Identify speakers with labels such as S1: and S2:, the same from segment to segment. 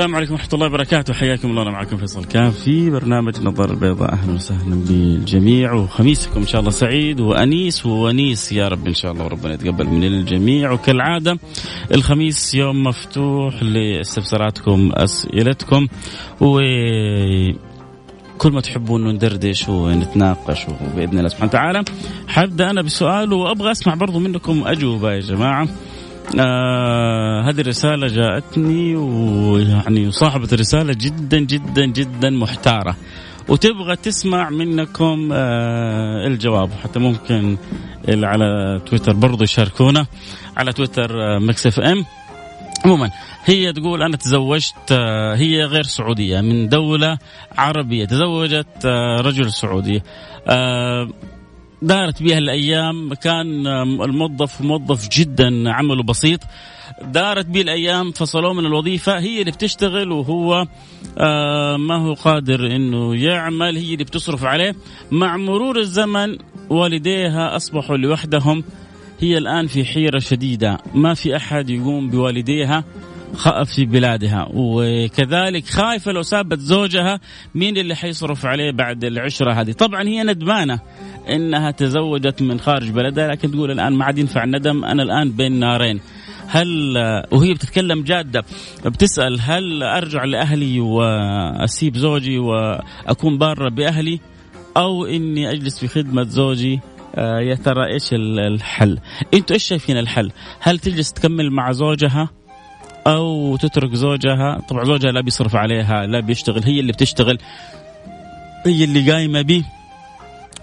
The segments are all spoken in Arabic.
S1: السلام عليكم ورحمة الله وبركاته. حياكم الله. أنا معكم فيصل كاف في برنامج النظارة البيضاء أهلا وسهلا بالجميع وخميسكم. إن شاء الله سعيد وأنيس وونيس يا رب. إن شاء الله وربنا يتقبل من الجميع. وكالعادة الخميس يوم مفتوح لاستفساراتكم أسئلتكم و كل ما تحبون ندردش ونتناقش بإذن الله سبحانه وتعالى. حبدا أنا بسؤال وأبغى أسمع برضو منكم أجوبة يا جماعة. آه هذه الرسالة جاءتني ويعني صاحبة الرسالة جدا جدا جدا محتارة. وتبغى تسمع منكم آه الجواب حتى ممكن على تويتر برضو يشاركونا. على تويتر آه Mix FM. عموما هي تقول أنا تزوجت آه هي غير سعودية من دولة عربية. تزوجت آه رجل سعودي. آه دارت بها الأيام كان الموظف موظف جدا عمله بسيط. دارت به الأيام فصلوه من الوظيفة هي اللي بتشتغل وهو آه ما هو قادر إنه يعمل هي اللي بتصرف عليه. مع مرور الزمن والديها أصبحوا لوحدهم. هي الآن في حيرة شديدة. ما في أحد يقوم بوالديها. في بلادها. وكذلك خايفة لو سابت زوجها مين اللي حيصرف عليه بعد العشرة هذه؟ طبعا هي ندمانة إنها تزوجت من خارج بلدها لكن تقول الآن ما عاد ينفع الندم أنا الآن بين نارين. هل وهي بتتكلم جادة بتسأل هل أرجع لأهلي وأسيب زوجي وأكون بارة بأهلي أو إني أجلس في خدمة زوجي؟ يا ترى إيش الحل؟ أنتوا إيش شايفين الحل؟ هل تجلس تكمل مع زوجها؟ أو تترك زوجها. طبعا زوجها لا بيصرف عليها لا بيشتغل هي اللي بتشتغل هي اللي قايمة به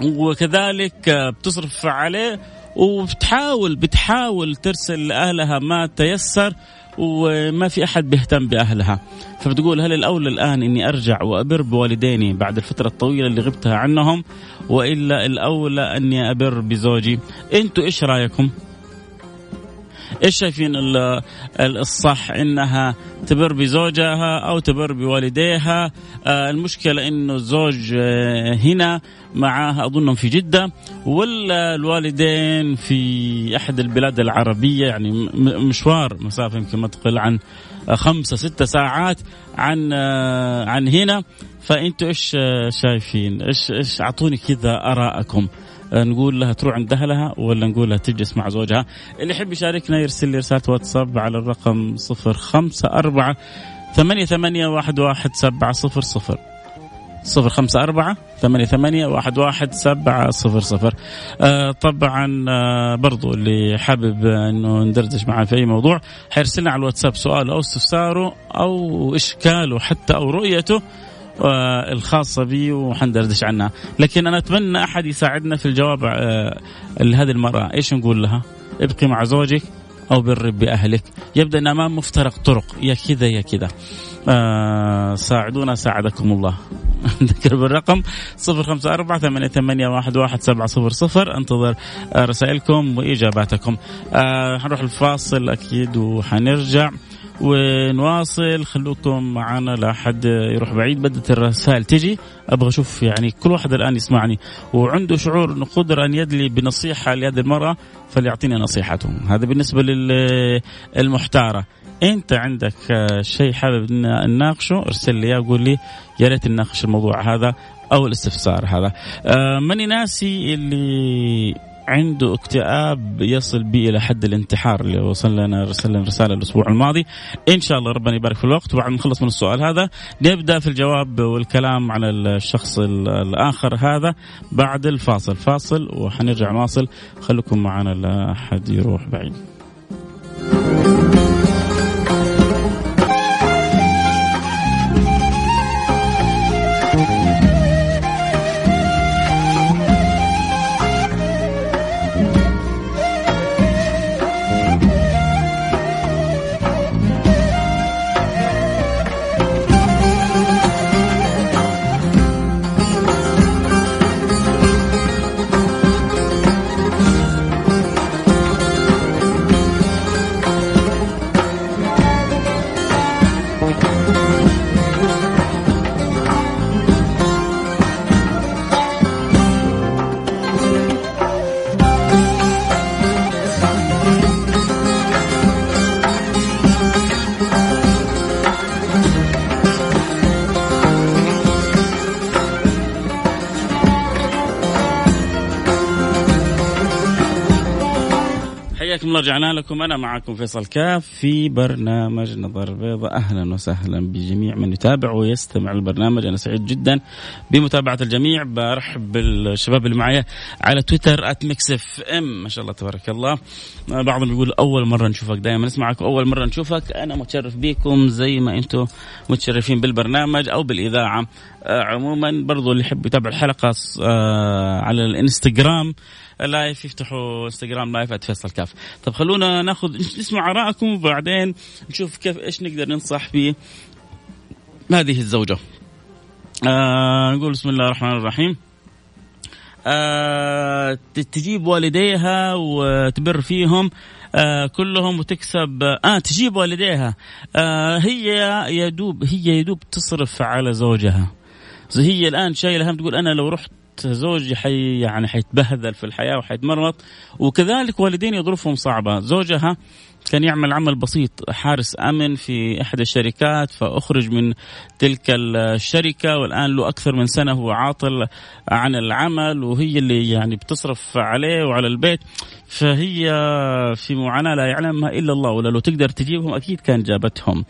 S1: وكذلك بتصرف عليه وبتحاول بتحاول ترسل لأهلها ما تيسر وما في أحد بيهتم بأهلها. فبتقول هل الاولى الآن إني أرجع وأبر بوالديني بعد الفترة الطويلة اللي غبتها عنهم وإلا الاولى إني أبر بزوجي؟ أنتوا إيش رأيكم؟ إيش شايفين الصح إنها تبر بزوجها أو تبر بوالديها المشكلة إنه الزوج هنا معاها أظنهم في جدة ولا الوالدين في أحد البلاد العربية يعني مشوار مسافة يمكن ما تقل عن خمسة ستة ساعات عن عن هنا فأنتوا إيش شايفين؟ إيش إيش أعطوني كذا آرائكم. نقول لها تروح عند أهلها ولا نقول لها تجلس مع زوجها. اللي يحب يشاركنا يرسل لي رسالة واتساب على الرقم صفر خمسة أربعة ثمانية ثمانية واحد واحد سبعة صفر صفر. صفر خمسة أربعة ثمانية ثمانية واحد واحد سبعة صفر صفر. آه طبعا آه برضو اللي حابب أنه ندردش معاه في أي موضوع حيرسلنا على الواتساب سؤال أو استفساره أو إشكاله حتى أو رؤيته. الخاصة بي وحندردش عنها. لكن أنا أتمنى أحد يساعدنا في الجواب لهذه المرأة. إيش نقول لها؟ ابقي مع زوجك أو بر بأهلك. يبدأ أن أمام مفترق طرق. يا كذا يا كذا. آه ساعدونا ساعدكم الله. نذكر بالرقم صفر خمسة أربعة ثمانية, ثمانية واحد, واحد سبعة صفر صفر. أنتظر آه رسائلكم وإجاباتكم. آه حنروح الفاصل أكيد وحنرجع. ونواصل. خلوكم معنا لا حد يروح بعيد. بدت الرسائل تجي. أبغى أشوف يعني كل واحد الآن يسمعني. وعنده شعور انه قدر أن يدلي بنصيحة لهذه المرأة فليعطيني نصيحته هذا بالنسبة للمحتارة. أنت عندك شيء حابب نناقشه؟ ارسل لي إياه لي يا ريت نناقش الموضوع هذا أو الاستفسار هذا. ماني ناسي اللي عنده اكتئاب يصل به إلى حد الانتحار اللي وصل لنا رسل رسالة الأسبوع الماضي. إن شاء الله ربنا يبارك في الوقت. وبعد ما نخلص من السؤال هذا نبدأ في الجواب والكلام على الشخص الآخر هذا بعد الفاصل. فاصل وحنرجع نواصل. خليكم معنا لا أحد يروح بعيد. حياكم الله رجعنا لكم. أنا معكم فيصل كاف في برنامج نظارة بيضاء أهلا وسهلا بجميع من يتابع ويستمع البرنامج أنا سعيد جدا بمتابعة الجميع. برحب بالشباب اللي معي على تويتر @Mix FM ما شاء الله تبارك الله. بعضهم يقول أول مرة نشوفك. دائما نسمعك أول مرة نشوفك. أنا متشرف بكم زي ما أنتم متشرفين بالبرنامج أو بالإذاعة. آه، عموما برضو اللي يحب يتابع الحلقة آه، على الإنستغرام live يفتحوا انستغرام live @فيصل كاف. طب خلونا ناخذ نسمع آرائكم وبعدين نشوف كيف إيش نقدر ننصح به هذه الزوجة. آه نقول بسم الله الرحمن الرحيم. آه تجيب والديها وتبر فيهم آه كلهم وتكسب. آه تجيب والديها. آه هي يدوب هي يدوب تصرف على زوجها. هي الآن شايلة هم تقول أنا لو رحت زوجي حي يعني حيتبهذل في الحياة وحيتمرمط وكذلك والدين ظروفهم صعبة. زوجها كان يعمل عمل بسيط حارس آمن في احد الشركات فأخرج من تلك الشركة والآن له أكثر من سنة هو عاطل عن العمل وهي اللي يعني بتصرف عليه وعلى البيت. فهي في معاناة لا يعلمها إلا الله ولا لو تقدر تجيبهم أكيد كان جابتهم.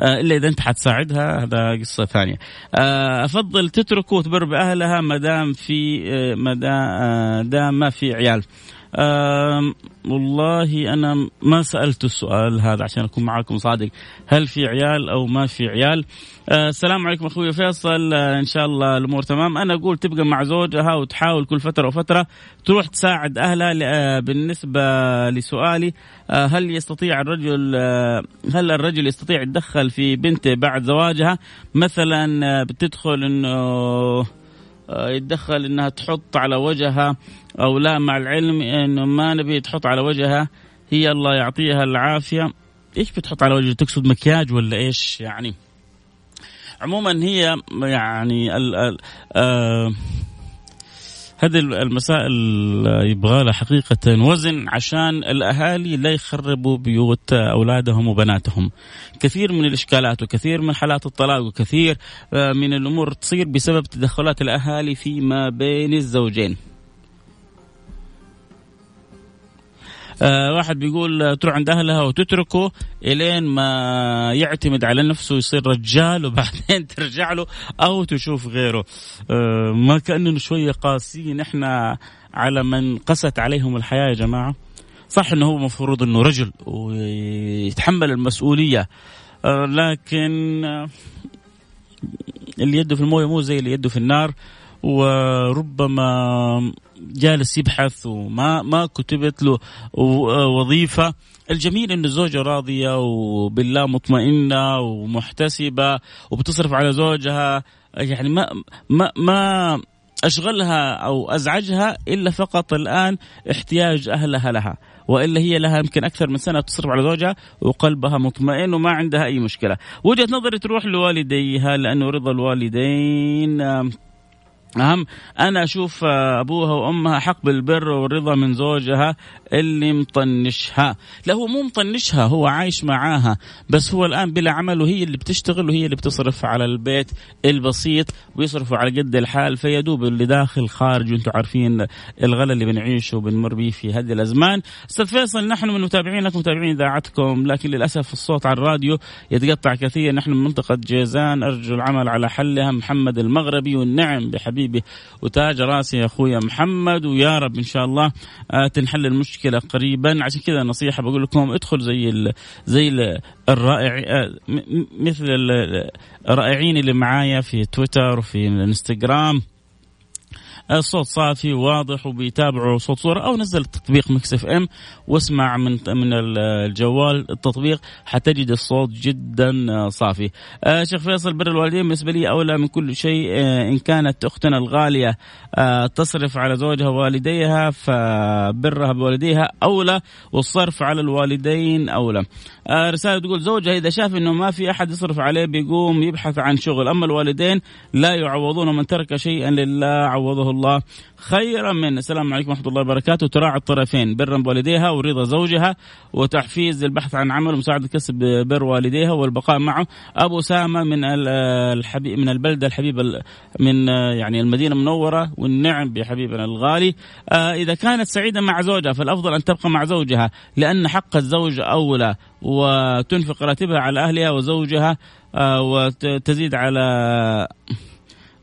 S1: آه، إلا إذا أنت حتساعدها هذا قصة ثانية. آه، أفضل تتركه وتبر بأهلها ما دام في آه، ما دام ما في عيال. والله أنا ما سألت السؤال هذا عشان أكون معاكم صادق. هل في عيال أو ما في عيال؟ أه السلام عليكم أخوي فيصل. أه إن شاء الله الأمور تمام. أنا أقول تبقى مع زوجها وتحاول كل فترة وفترة تروح تساعد أهلها أه بالنسبة لسؤالي. هل يستطيع الرجل هل الرجل يستطيع يتدخل في بنته بعد زواجها؟ مثلا بتدخل إنه يتدخل إنها تحط على وجهها أو لا مع العلم انه ما نبي تحط على وجهها هي الله يعطيها العافية. إيش بتحط على وجهها؟ تقصد مكياج ولا إيش يعني؟ عموما هي يعني ال ال آه هذه المسائل يبغى لها حقيقة وزن عشان الأهالي لا يخربوا بيوت أولادهم وبناتهم. كثير من الإشكالات وكثير من حالات الطلاق وكثير آه، من الأمور تصير بسبب تدخلات الأهالي فيما بين الزوجين. آه واحد بيقول تروح عند أهلها وتتركه إلين ما يعتمد على نفسه ويصير رجال وبعدين ترجع له أو تشوف غيره. آه ما كاننا شوية قاسيين. إحنا على من قست عليهم الحياة يا جماعة. صح إنه هو مفروض إنه رجل ويتحمل المسؤولية. آه لكن آه اللي يده في الموية مو زي اللي يده في النار. وربما جالس يبحث وما ما كتبت له وظيفة. الجميل إن الزوجة راضية وبالله مطمئنة ومحتسبة وبتصرف على زوجها. يعني ما ما ما أشغلها أو أزعجها إلا فقط الآن احتياج أهلها لها. وإلا هي لها يمكن أكثر من سنة تصرف على زوجها وقلبها مطمئن وما عندها أي مشكلة. وجهة نظري تروح لوالديها لأنه رضا الوالدين. أهم أنا أشوف آه، أبوها وأمها حق بالبر والرضا من زوجها. اللي مطنشها. لا هو مو مطنشها هو عايش معاها. بس هو الآن بلا عمل وهي اللي بتشتغل وهي اللي بتصرف على البيت البسيط ويصرفوا على قد الحال. فيدوب اللي داخل خارج وأنتم عارفين الغلا اللي بنعيشه وبنمر به في هذه الأزمان. أستاذ فيصل نحن من متابعينك متابعين إذاعتكم لكن للأسف الصوت على الراديو يتقطع كثير. نحن من منطقة جيزان أرجو العمل على حلها. محمد المغربي والنعم بحبيب حبيبي وتاج راسي يا أخويا محمد. ويا رب إن شاء الله آه، تنحل المشكلة قريبا. عشان كذا نصيحة بقول لكم ادخل زي ال زي ال الرائع آه، مثل الرائعين اللي معايا في تويتر وفي الانستغرام الصوت صافي وواضح وبيتابعوا صوت صورة أو نزل تطبيق Mix FM واسمع من من الجوال التطبيق حتجد الصوت جدا صافي. آه شيخ فيصل بر الوالدين بالنسبة لي أولى من كل شيء آه إن كانت أختنا الغالية آه تصرف على زوجها ووالديها فبرها بوالديها أولى والصرف على الوالدين أولى. آه رسالة تقول زوجها إذا شاف إنه ما في أحد يصرف عليه بيقوم يبحث عن شغل أما الوالدين لا يعوضون من ترك شيئا لله عوضه الله خيرا من السلام عليكم ورحمة الله وبركاته. تراعي الطرفين برا بوالديها ورضا زوجها وتحفيز البحث عن عمل ومساعدة كسب بر والديها والبقاء معه. أبو سامة من الحبيب من البلدة الحبيبة من يعني المدينة المنورة والنعم بحبيبنا الغالي. آه، إذا كانت سعيدة مع زوجها فالأفضل أن تبقى مع زوجها لأن حق الزوج أولى وتنفق راتبها على أهلها وزوجها آه، وتزيد على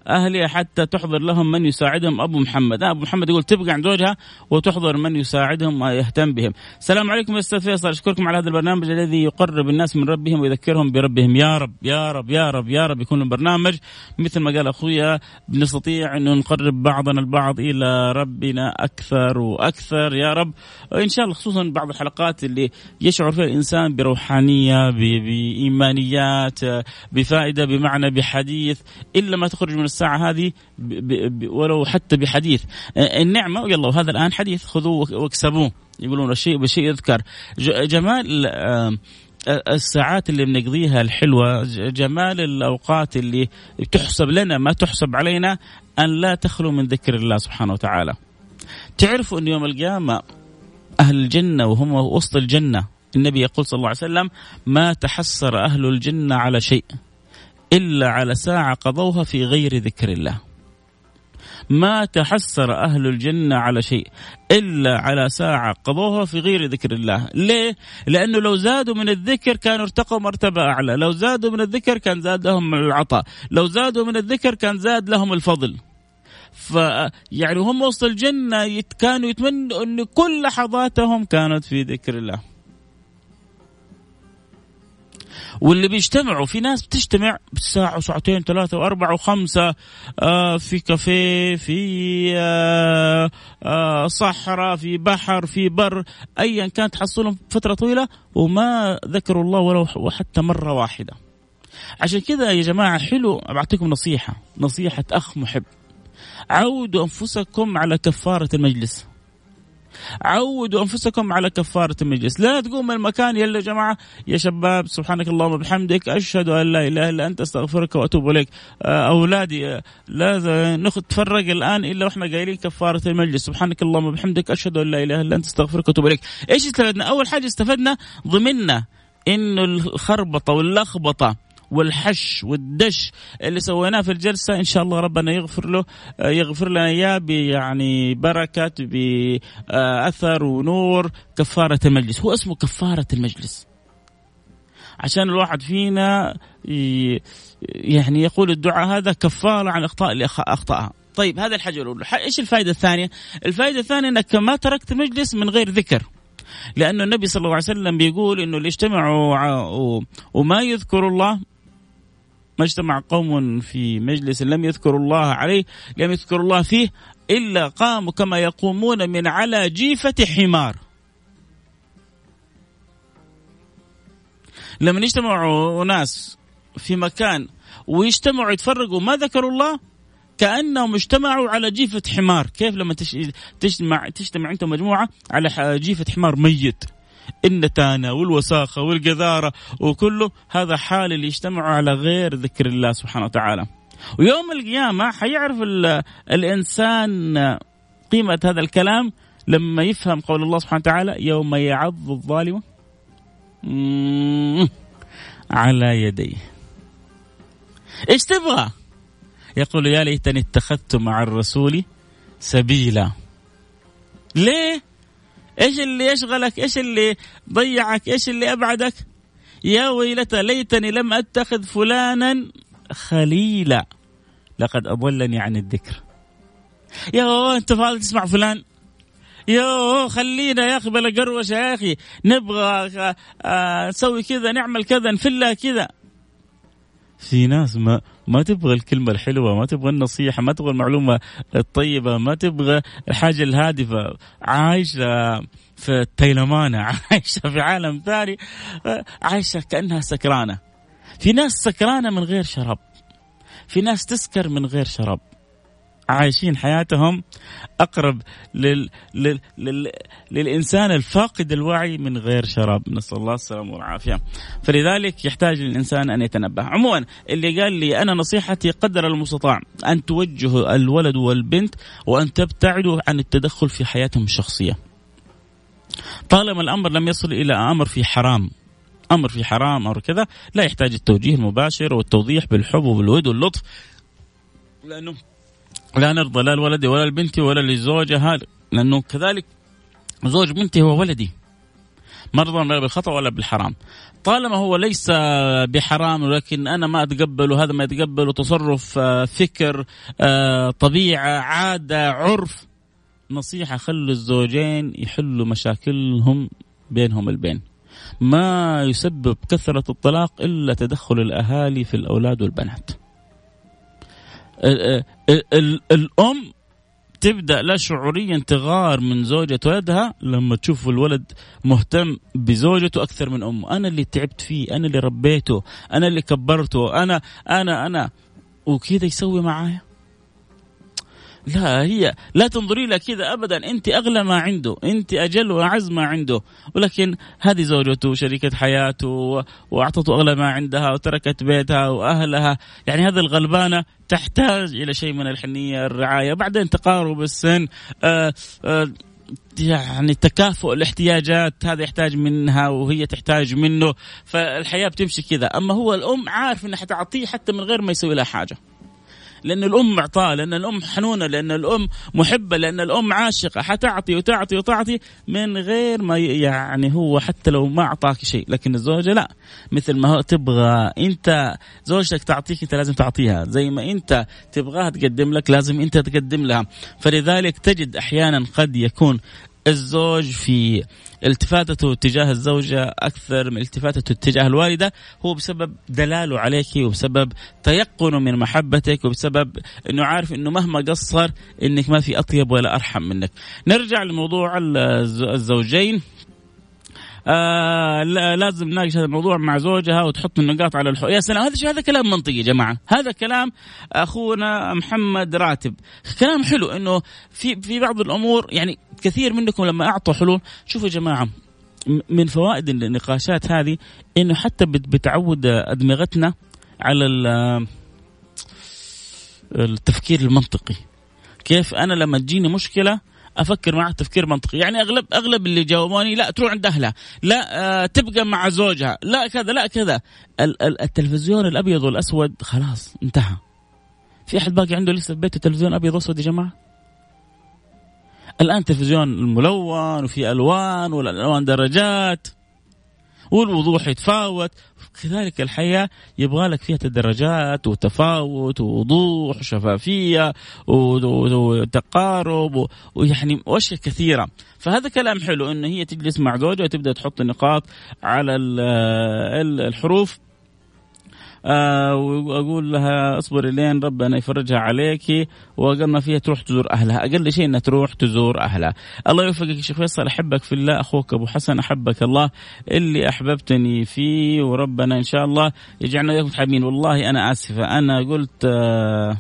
S1: اهلها حتى تحضر لهم من يساعدهم أبو محمد. أبو محمد يقول تبقى عند زوجها وتحضر من يساعدهم ويهتم بهم. السلام عليكم يا أستاذ فيصل. أشكركم على هذا البرنامج الذي يقرب الناس من ربهم ويذكرهم بربهم. يا رب يا رب يا رب يا رب يكون البرنامج مثل ما قال أخويا بنستطيع انه نقرب بعضنا البعض إلى ربنا أكثر وأكثر. يا رب إن شاء الله خصوصا بعض الحلقات اللي يشعر فيها الإنسان بروحانية بإيمانيات بفائدة بمعنى بحديث إلا ما تخرج من الساعة هذه ولو حتى بحديث. النعمة يلا وهذا الآن حديث خذوه واكسبوه يقولون الشيء بالشيء يذكر. جمال الساعات اللي بنقضيها الحلوة جمال الأوقات اللي تحسب لنا ما تحسب علينا أن لا تخلو من ذكر الله سبحانه وتعالى. تعرفوا أن يوم القيامة أهل الجنة وهم وسط الجنة. النبي يقول صلى الله عليه وسلم ما تحسر أهل الجنة على شيء. إلا على ساعة قضوها في غير ذكر الله. ما تحسر أهل الجنة على شيء إلا على ساعة قضوها في غير ذكر الله. ليه؟ لأنه لو زادوا من الذكر كانوا ارتقوا مرتبة أعلى. لو زادوا من الذكر كان زاد لهم العطاء. لو زادوا من الذكر كان زاد لهم الفضل. ف يعني هم وسط الجنة كانوا يتمنوا أن كل لحظاتهم كانت في ذكر الله. واللي بيجتمعوا في ناس بتجتمع ساعة وساعتين ثلاثة وأربعة وخمسة آه في كافيه في آه آه صحراء في بحر في بر أيا كان تحصلهم فترة طويلة وما ذكروا الله ولو حتى مرة واحدة. عشان كذا يا جماعة حلو بعطيكم نصيحة نصيحة أخ محب. عودوا أنفسكم على كفارة المجلس. عودوا أنفسكم على كفارة المجلس، لا تقوم من المكان يلا يا جماعة. يا شباب سبحانك اللهم وبحمدك. أشهد أن لا إله إلا أنت أستغفرك وأتوب إليك، آه، أولادي آه، لا ناخذ تفرق الآن إلا وإحنا قايلين كفارة المجلس، سبحانك اللهم وبحمدك. أشهد أن لا إله إلا أنت أستغفرك وأتوب إليك، إيش استفدنا؟ أول حاجة استفدنا ضمننا إنه الخربطة واللخبطة والحش والدش اللي سويناه في الجلسة إن شاء الله ربنا يغفر له يغفر لنا إياه يعني بركه بأثر ونور كفارة المجلس. هو اسمه كفارة المجلس. عشان الواحد فينا يعني يقول الدعاء هذا كفارة عن الاخطاء اللي أخطأها. طيب هذا الحاجة الأولى. إيش الفائدة الثانية؟ الفائدة الثانية إنك ما تركت مجلس من غير ذكر. لأنه النبي صلى الله عليه وسلم بيقول إنه اللي اجتمعوا وما يذكروا الله ما اجتمع قوم في مجلس لم يذكروا الله عليه لم يذكروا الله فيه إلا قاموا كما يقومون من على جيفة حمار. لما يجتمعوا ناس في مكان ويجتمعوا يتفرقوا ما ذكروا الله؟ كأنهم اجتمعوا على جيفة حمار، كيف لما تجتمع تجتمع أنت مجموعه على جيفة حمار ميت؟ النتانة والوساخة والقذارة وكله هذا حال اللي يجتمعوا على غير ذكر الله سبحانه وتعالى. ويوم القيامة حيعرف الإنسان قيمة هذا الكلام لما يفهم قول الله سبحانه وتعالى يوم يعض الظالم على يديه. إيش تبغى؟ يقول يا ليتني اتخذت مع الرسول سبيلا. ليه؟ إيش اللي يشغلك؟ إيش اللي ضيعك؟ إيش اللي أبعدك؟ يا ويلتى ليتني لم أتخذ فلانا خليلا. لقد أضلني عن الذكر. يا أنت فاضي تسمع فلان؟ يا خلينا يا أخي بلا قروشه يا أخي. نبغى آه، نسوي كذا نعمل كذا نفلها كذا. في ناس ما ما تبغى الكلمة الحلوة ما تبغى النصيحة ما تبغى المعلومة الطيبة ما تبغى الحاجة الهادفة. عايشة في التيلمانة عايشة في عالم ثاني عايشة كأنها سكرانة. في ناس سكرانة من غير شراب. في ناس تسكر من غير شراب. عايشين حياتهم أقرب لل... لل... لل... للإنسان الفاقد الوعي من غير شراب. نسأل الله السلامة والعافية. فلذلك يحتاج الإنسان أن يتنبه. عموما اللي قال لي أنا نصيحتي قدر المستطاع أن توجهوا الولد والبنت وأن تبتعدوا عن التدخل في حياتهم الشخصية. طالما الأمر لم يصل إلى أمر في حرام أمر في حرام أو كذا لا يحتاج التوجيه المباشر والتوضيح بالحب وبالود واللطف لأنه لا نرضى لا الولد ولا البنت ولا لزوجها لأنه كذلك زوج بنتي هو ولدي. ما رضى لا بالخطأ ولا بالحرام. طالما هو ليس بحرام ولكن أنا ما أتقبله هذا ما يتقبله تصرف آه، فكر آه، طبيعة عادة عرف نصيحة خلوا الزوجين يحلوا مشاكلهم بينهم البين. ما يسبب كثرة الطلاق إلا تدخل الأهالي في الأولاد والبنات. الأم تبدأ لا شعوريا تغار من زوجة ولدها لما تشوف الولد مهتم بزوجته أكثر من أمه، أنا اللي تعبت فيه، أنا اللي ربيته، أنا اللي كبرته، أنا أنا أنا وكذا يسوي معايا. لا هي لا تنظري لها كذا ابدا. أنت أغلى ما عنده أنت أجل وأعز ما عنده. ولكن هذه زوجته وشريكه حياته وأعطته أغلى ما عندها وتركت بيتها وأهلها. يعني هذه الغلبانة تحتاج إلى شيء من الحنية الرعاية. بعدين تقارب السن آآ آآ يعني تكافؤ الاحتياجات هذا يحتاج منها وهي تحتاج منه. فالحياة بتمشي كذا. أما هو الأم عارف إنها حتعطيه حتى من غير ما يسوي لها حاجة. لأن الأم معطاء لأن الأم حنونة لأن الأم محبة لأن الأم عاشقة. حتعطي وتعطي وتعطي من غير ما يعني هو حتى لو ما أعطاك شيء لكن الزوجة لا. مثل ما هو تبغى أنت زوجتك تعطيك أنت لازم تعطيها. زي ما أنت تبغاها تقدم لك لازم أنت تقدم لها. فلذلك تجد أحيانا قد يكون الزوج في التفاتته تجاه الزوجة أكثر من التفاتته تجاه الوالدة. هو بسبب دلاله عليك وبسبب تيقنه من محبتك وبسبب أنه عارف أنه مهما قصر أنك ما في أطيب ولا أرحم منك. نرجع لموضوع الزوجين. آه لازم نناقش هذا الموضوع مع زوجها وتحط النقاط على الحو يا سلام هذا هذا كلام منطقي يا جماعة. هذا كلام أخونا محمد راتب. كلام حلو إنه في في بعض الأمور يعني كثير منكم لما أعطوا حلول شوفوا يا جماعة من فوائد النقاشات هذه إنه حتى بتعود أدمغتنا على التفكير المنطقي. كيف أنا لما تجيني مشكلة أفكر معه تفكير منطقي. يعني اغلب أغلب اللي جاوبوني لا تروح عند أهلها. لا آه تبقى مع زوجها. لا كذا لا كذا. التلفزيون الأبيض والأسود خلاص انتهى. في أحد باقي عنده لسه في بيته تلفزيون أبيض وأسود يا جماعة؟ الآن تلفزيون ملون وفي ألوان والألوان درجات والوضوح يتفاوت. كذلك الحياة يبغى لك فيها تدرجات وتفاوت ووضوح وشفافية وتقارب ويعني وأشياء كثيرة. فهذا كلام حلو انه هي تجلس مع زوجها وتبدأ تحط النقاط على الحروف. آه وأقول لها اصبري لين ربنا يفرجها عليك واقل ما فيها تروح تزور أهلها. أقل شيء إنها تروح تزور أهلها. الله يوفقك يا شيخ فيصل. أحبك في الله. أخوك أبو حسن أحبك الله. اللي أحببتني فيه وربنا إن شاء الله يجعلنا وياكم حابين. والله أنا آسفة. أنا قلت آه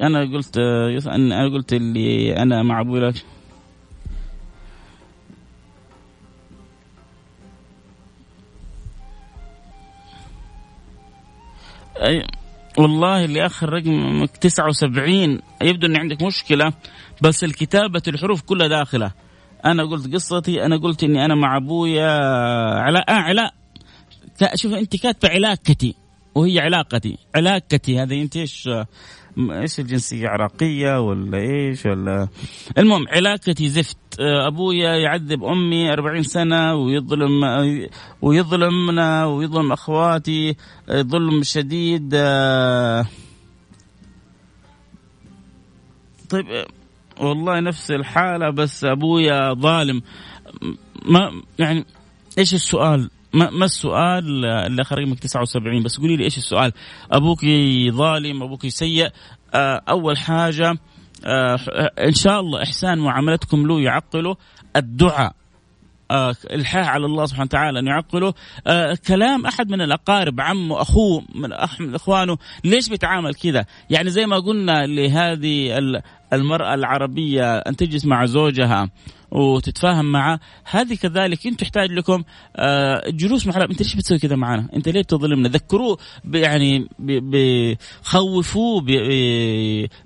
S1: أنا قلت آه أنا قلت اللي أنا مع أبوي أي والله اللي آخر رقم 79 يبدو ان عندك مشكلة بس الكتابة الحروف كلها داخلة. أنا قلت قصتي أنا قلت إني أنا مع أبويا علاء آه علاء شوف أنت كاتبة علاقتي وهي علاقتي. علاقتي هذه أنت إيش؟ إيش الجنسية؟ عراقية ولا إيش ولا؟ المهم علاقتي زفت. أبويا يعذب أمي 40 سنة ويظلم ويظلمنا ويظلم أخواتي ظلم شديد طيب والله نفس الحالة بس أبويا ظالم. ما يعني إيش السؤال؟ ما, ما السؤال اللي اخر رقمك 79 بس قولي لي إيش السؤال؟ أبوك ظالم أبوك سيء. آه أول حاجة آه إن شاء الله إحسان معاملتكم له يعقله. الدعاء آه الحاح على الله سبحانه وتعالى أن يعقله. كلام أحد من الأقارب عمه أخوه من من إخوانه ليش بيتعامل كذا؟ يعني زي ما قلنا لهذه المرأة العربية أن تجلس مع زوجها وتتفاهم معه هذه كذلك انت تحتاج لكم آه، جلوس مع أنت ليش بتسوي كذا معنا؟ أنت ليه بتظلمنا؟ ذكروه يعني خوفوه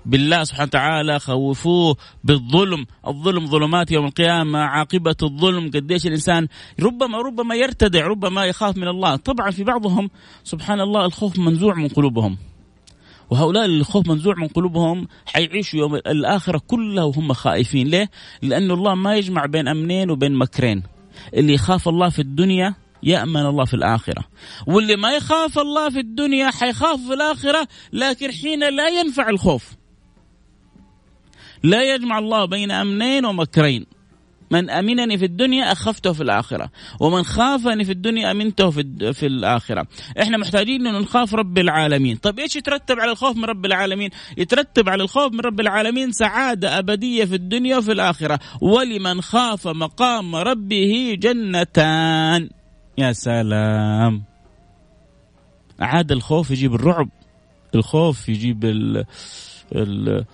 S1: بالله سبحانه وتعالى خوفوه بالظلم. الظلم ظلمات يوم القيامة عاقبة الظلم. قديش الإنسان ربما ربما يرتدع ربما يخاف من الله. طبعا في بعضهم سبحان الله الخوف منزوع من قلوبهم. وهؤلاء الخوف منزوع من قلوبهم حيعيشوا يوم الآخرة كلها وهم خائفين. ليه؟ لأن الله ما يجمع بين أمنين وبين مكرين. اللي يخاف الله في الدنيا يأمن الله في الآخرة. واللي ما يخاف الله في الدنيا حيخاف في الآخرة لكن حين لا ينفع الخوف. لا يجمع الله بين أمنين ومكرين. من أمنني في الدنيا أخفته في الآخرة ومن خافني في الدنيا أمنته في في الآخرة. إحنا محتاجين إنه نخاف رب العالمين. طيب إيش يترتب على الخوف من رب العالمين؟ يترتب على الخوف من رب العالمين سعادة أبدية في الدنيا وفي الآخرة. ولمن خاف مقام ربه جنتان. يا سلام. عاد الخوف يجيب الرعب الخوف يجيب ال ال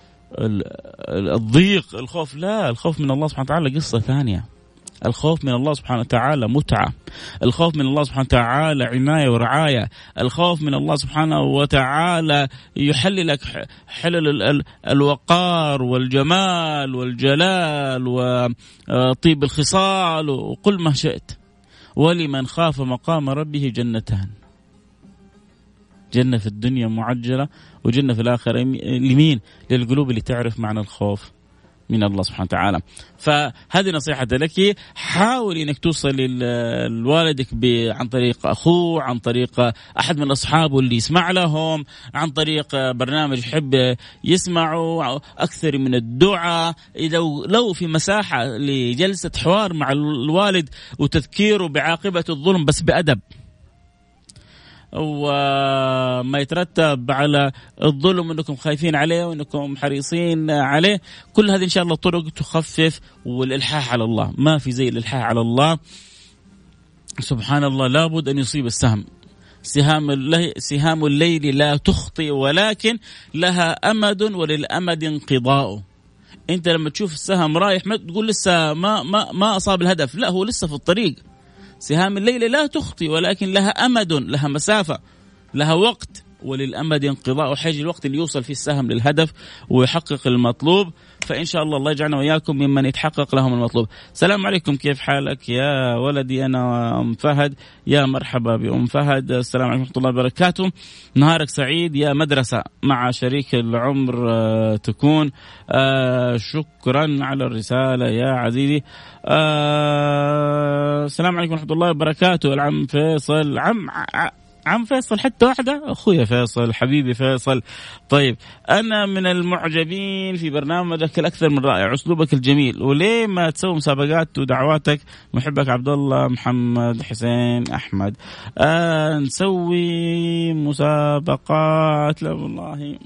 S1: الضيق الخوف لا الخوف من الله سبحانه وتعالى قصة ثانية. الخوف من الله سبحانه وتعالى متعة. الخوف من الله سبحانه وتعالى عناية ورعاية. الخوف من الله سبحانه وتعالى يحل لك حلل الوقار والجمال والجلال وطيب الخصال وقل ما شئت. ولمن خاف مقام ربه جنتان. جنة في الدنيا معجلة وجنة في الآخرة لمين؟ للقلوب اللي تعرف معنى الخوف من الله سبحانه وتعالى. فهذه نصيحة لك. حاولي إنك توصلي لوالدك عن طريق أخوه عن طريق أحد من أصحابه اللي يسمع لهم عن طريق برنامج يحب يسمعوا أكثر من الدعاء. لو لو في مساحة لجلسة حوار مع الوالد وتذكيره بعاقبة الظلم بس بأدب. وما يترتب على الظلم انكم خايفين عليه وانكم حريصين عليه. كل هذه إن شاء الله طرق تخفف والإلحاح على الله. ما في زي الإلحاح على الله. سبحان الله لابد أن يصيب السهم. سهام الليل, سهام الليل لا تخطئ ولكن لها أمد وللأمد انقضاء. أنت لما تشوف السهم رايح ما تقول لسه ما ما ما أصاب الهدف. لا هو لسه في الطريق. سهام الليل لا تخطي ولكن لها أمد لها مسافة لها وقت. وللأمد انقضاء حيجي الوقت اللي يوصل فيه السهم للهدف ويحقق المطلوب. فإن شاء الله الله يجعلنا وإياكم ممن يتحقق لهم المطلوب. السلام عليكم كيف حالك يا ولدي؟ أنا أم فهد. يا مرحبا بأم فهد. السلام عليكم ورحمة الله وبركاته. نهارك سعيد يا مدرسة مع شريك العمر آه، تكون. آه، شكرا على الرسالة يا عزيزي. آه، السلام عليكم ورحمة الله وبركاته. العم فيصل. عم عم فيصل حتى واحدة؟ أخويا فيصل حبيبي فيصل. طيب أنا من المعجبين في برنامجك الأكثر من رائع أسلوبك الجميل. وليه ما تسوي مسابقات ودعواتك؟ محبك عبد الله محمد حسين أحمد. آه نسوي مسابقات. لا والله.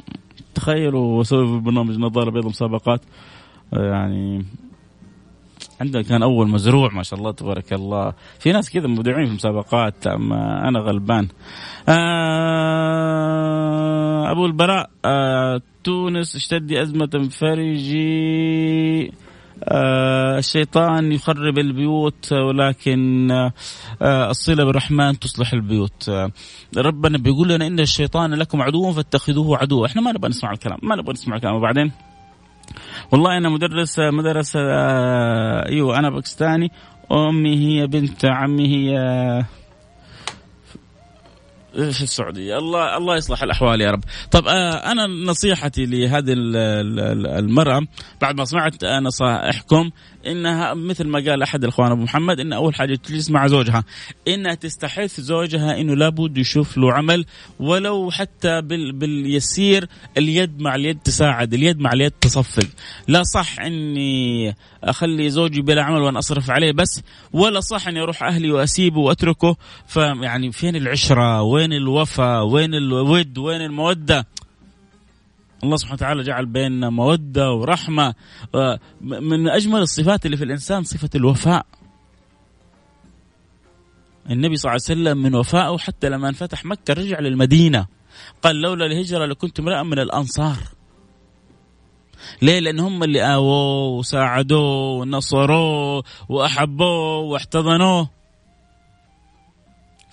S1: تخيلوا واسوي برنامج نظارة بيض مسابقات. يعني عندنا كان أول مزروع ما شاء الله تبارك الله. في ناس كذا مبدعين في المسابقات أما أنا غلبان. آه أبو البراء آه تونس اشتدي أزمة فرجي آه الشيطان يخرب البيوت ولكن آه الصلة بالرحمن تصلح البيوت. آه ربنا بيقول لنا إن الشيطان لكم عدو فاتخذوه عدوا. إحنا ما نبغى نسمع الكلام ما نبغى نسمع الكلام. وبعدين؟ والله أنا مدرس مدرسة آه، أيوه أنا باكستاني. أمي هي بنت عمي هي في السعودية. الله الله يصلح الأحوال يا رب. طب آه أنا نصيحتي لهذه المرأة بعد ما سمعت نصائحكم إنها مثل ما قال أحد الإخوان أبو محمد إن أول حاجة تجلس مع زوجها. إنها تستحث زوجها إنه لابد يشوف له عمل ولو حتى بال باليسير اليد مع اليد تساعد اليد مع اليد تصفق لا صح إني أخلي زوجي بلا عمل وأنا أصرف عليه بس ولا صح إني أروح أهلي وأسيبه وأتركه. فيعني فين العشرة؟ وين الوفاء وين الود؟ وين المودة؟ الله سبحانه وتعالى جعل بيننا مودة ورحمة. من أجمل الصفات اللي في الإنسان صفة الوفاء. النبي صلى الله عليه وسلم من وفائه حتى لما انفتح مكة رجع للمدينة. قال لولا الهجرة لكنت امرأ من الأنصار. ليه؟ لأن هم اللي آووه وساعدوه ونصروه وأحبوه واحتضنوه.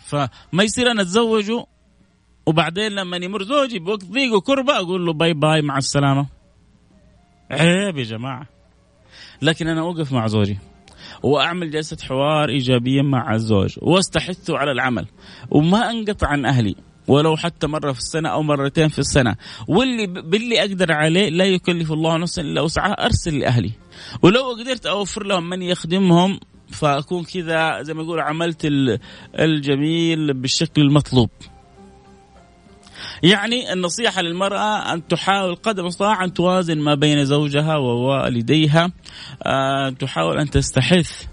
S1: فما يصير أنا أتزوجه وبعدين لما يمر زوجي بوقت ضيق وكربة أقول له باي باي مع السلامة. عيب يا جماعة. لكن أنا أوقف مع زوجي وأعمل جلسة حوار إيجابية مع الزوج واستحثه على العمل وما انقطع عن أهلي ولو حتى مرة في السنة أو مرتين في السنة. واللي باللي أقدر عليه لا يكلف الله نفسا إلا وسعها أرسل لأهلي. ولو قدرت أوفر لهم من يخدمهم فأكون كذا زي ما يقول عملت الجميل بالشكل المطلوب. يعني النصيحة للمرأة أن تحاول قدر المستطاع أن توازن ما بين زوجها ووالديها آه، أن تحاول أن تستحث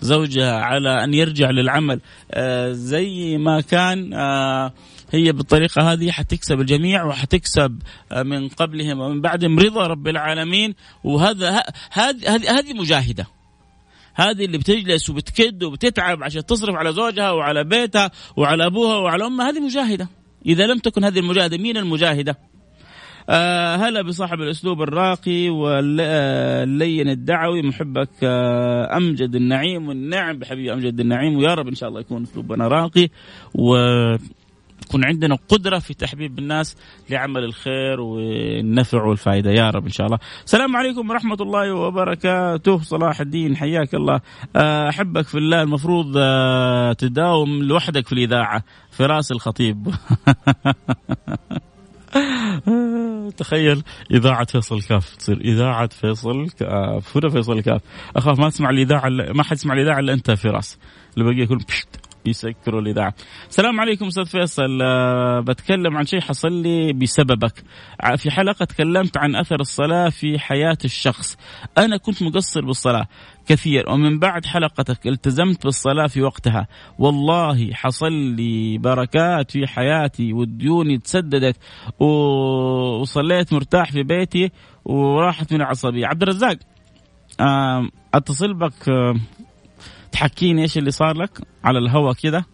S1: زوجها على أن يرجع للعمل آه، زي ما كان آه، هي بالطريقة هذه حتكسب الجميع وحتكسب من قبلهم ومن بعدهم رضا رب العالمين. وهذا هذه هذه مجاهدة. هذه اللي بتجلس وبتكد وبتتعب عشان تصرف على زوجها وعلى بيتها وعلى أبوها وعلى أمها. هذه مجاهدة. إذا لم تكن هذه المجاهدة مين المجاهدة؟ آه هلا بصاحب الأسلوب الراقي واللين الدعوي محبك آه أمجد النعيم والنعم بحبيبي أمجد النعيم ويا رب إن شاء الله يكون أسلوبنا راقي و يكون عندنا قدرة في تحبيب الناس لعمل الخير والنفع والفائدة. يا رب إن شاء الله. السلام عليكم ورحمة الله وبركاته. صلاح الدين حياك الله. آه، أحبك في الله المفروض آه، تداوم لوحدك في الإذاعة. فراس الخطيب. تخيل إذاعة فيصل كاف تصير. إذاعة فيصل كاف. فيصل كاف؟ أخاف ما تسمع الإذاعة ما حد يسمع الإذاعة إلا أنت فراس. بقي يكون يسكروا الاذاعه. السلام عليكم أستاذ فيصل أه بتكلم عن شيء حصل لي بسببك. في حلقة تكلمت عن أثر الصلاة في حياة الشخص. أنا كنت مقصر بالصلاة كثير ومن بعد حلقتك التزمت بالصلاة في وقتها. والله حصل لي بركات في حياتي وديوني تسددت وصليت مرتاح في بيتي وراحت من العصبيه. عبد الرزاق أتصل بك تحكيني إيش اللي صار لك على الهواء كذا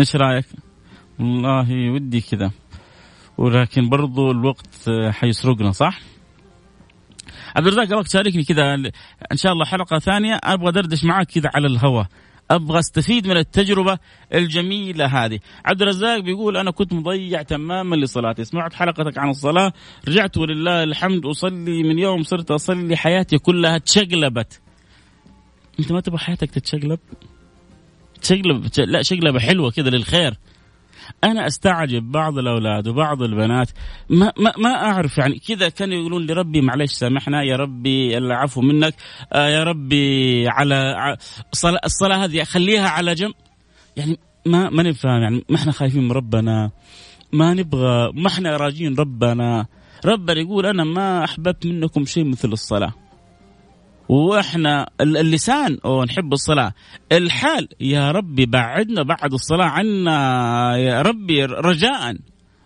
S1: إيش رأيك؟ والله ودي كذا ولكن برضو الوقت حيسرقنا صح؟ عبد الرزاق ابغاك تشاركني كذا إن شاء الله حلقة ثانية. أبغى دردش معك كذا على الهواء أبغى أستفيد من التجربة الجميلة هذه. عبد الرزاق بيقول أنا كنت مضيع تماما لصلاتي، سمعت حلقتك عن الصلاة، رجعت ولله الحمد أصلي من يوم صرت أصلي حياتي كلها تشقلبت. أنت ما تبغى حياتك تتشقلب؟ تشقلب لا شقلبة حلوة كذا للخير. أنا أستعجب بعض الأولاد وبعض البنات. ما ما, ما أعرف يعني كذا كانوا يقولون لربي معلش سامحنا يا ربي العفو منك آه يا ربي على الصلاة, هذه خليها على جنب. يعني ما ما نفهم يعني ما إحنا خايفين من ربنا ما نبغى ما إحنا راجين ربنا. ربنا يقول أنا ما أحببت منكم شيء مثل الصلاة. وإحنا اللسان ونحب الصلاة. الحال يا ربي بعدنا بعد الصلاة عنا يا ربي رجاء.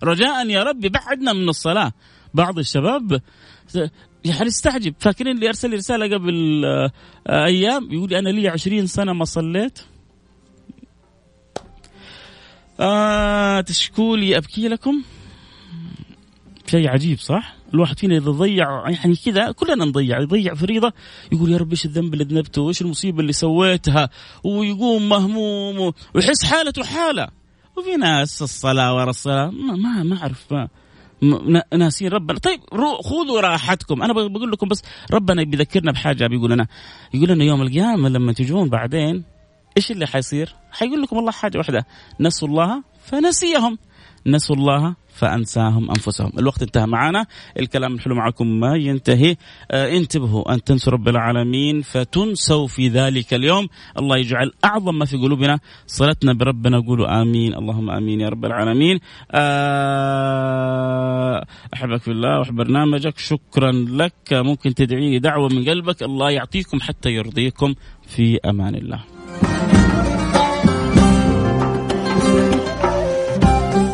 S1: رجاء يا ربي بعدنا من الصلاة. بعض الشباب يعني استعجب. فاكرين اللي أرسل رسالة قبل آه، أيام؟ يقول أنا لي عشرين سنة ما صليت. آه تشكوا لي أبكي لكم؟ شيء عجيب صح؟ الواحد فينا إذا ضيع يعني كذا كلنا نضيع يضيع فريضة يقول يا رب إيش الذنب اللي ذنبته؟ وايش المصيبة اللي سويتها؟ ويقوم مهموم ويحس حالته حالة. وفي ناس الصلاة ورا الصلاة ما ما, ما أعرف ما ناسين ربنا. طيب خذوا راحتكم. أنا بقول لكم بس ربنا بيذكرنا بحاجة بيقول لنا يقول لنا يوم القيامة لما تجون بعدين إيش اللي حيصير؟ حيقول لكم الله حاجة واحدة نسوا الله فنسيهم. نسوا الله فأنساهم أنفسهم. الوقت انتهى معنا. الكلام الحلو معكم ما ينتهي. آه انتبهوا أن تنسوا رب العالمين فتنسوا في ذلك اليوم. الله يجعل أعظم ما في قلوبنا. صلتنا بربنا. قولوا آمين. اللهم آمين يا رب العالمين. آه أحبك في الله وأحب برنامجك. شكرا لك. ممكن تدعيني دعوة من قلبك. الله يعطيكم حتى يرضيكم. في أمان الله.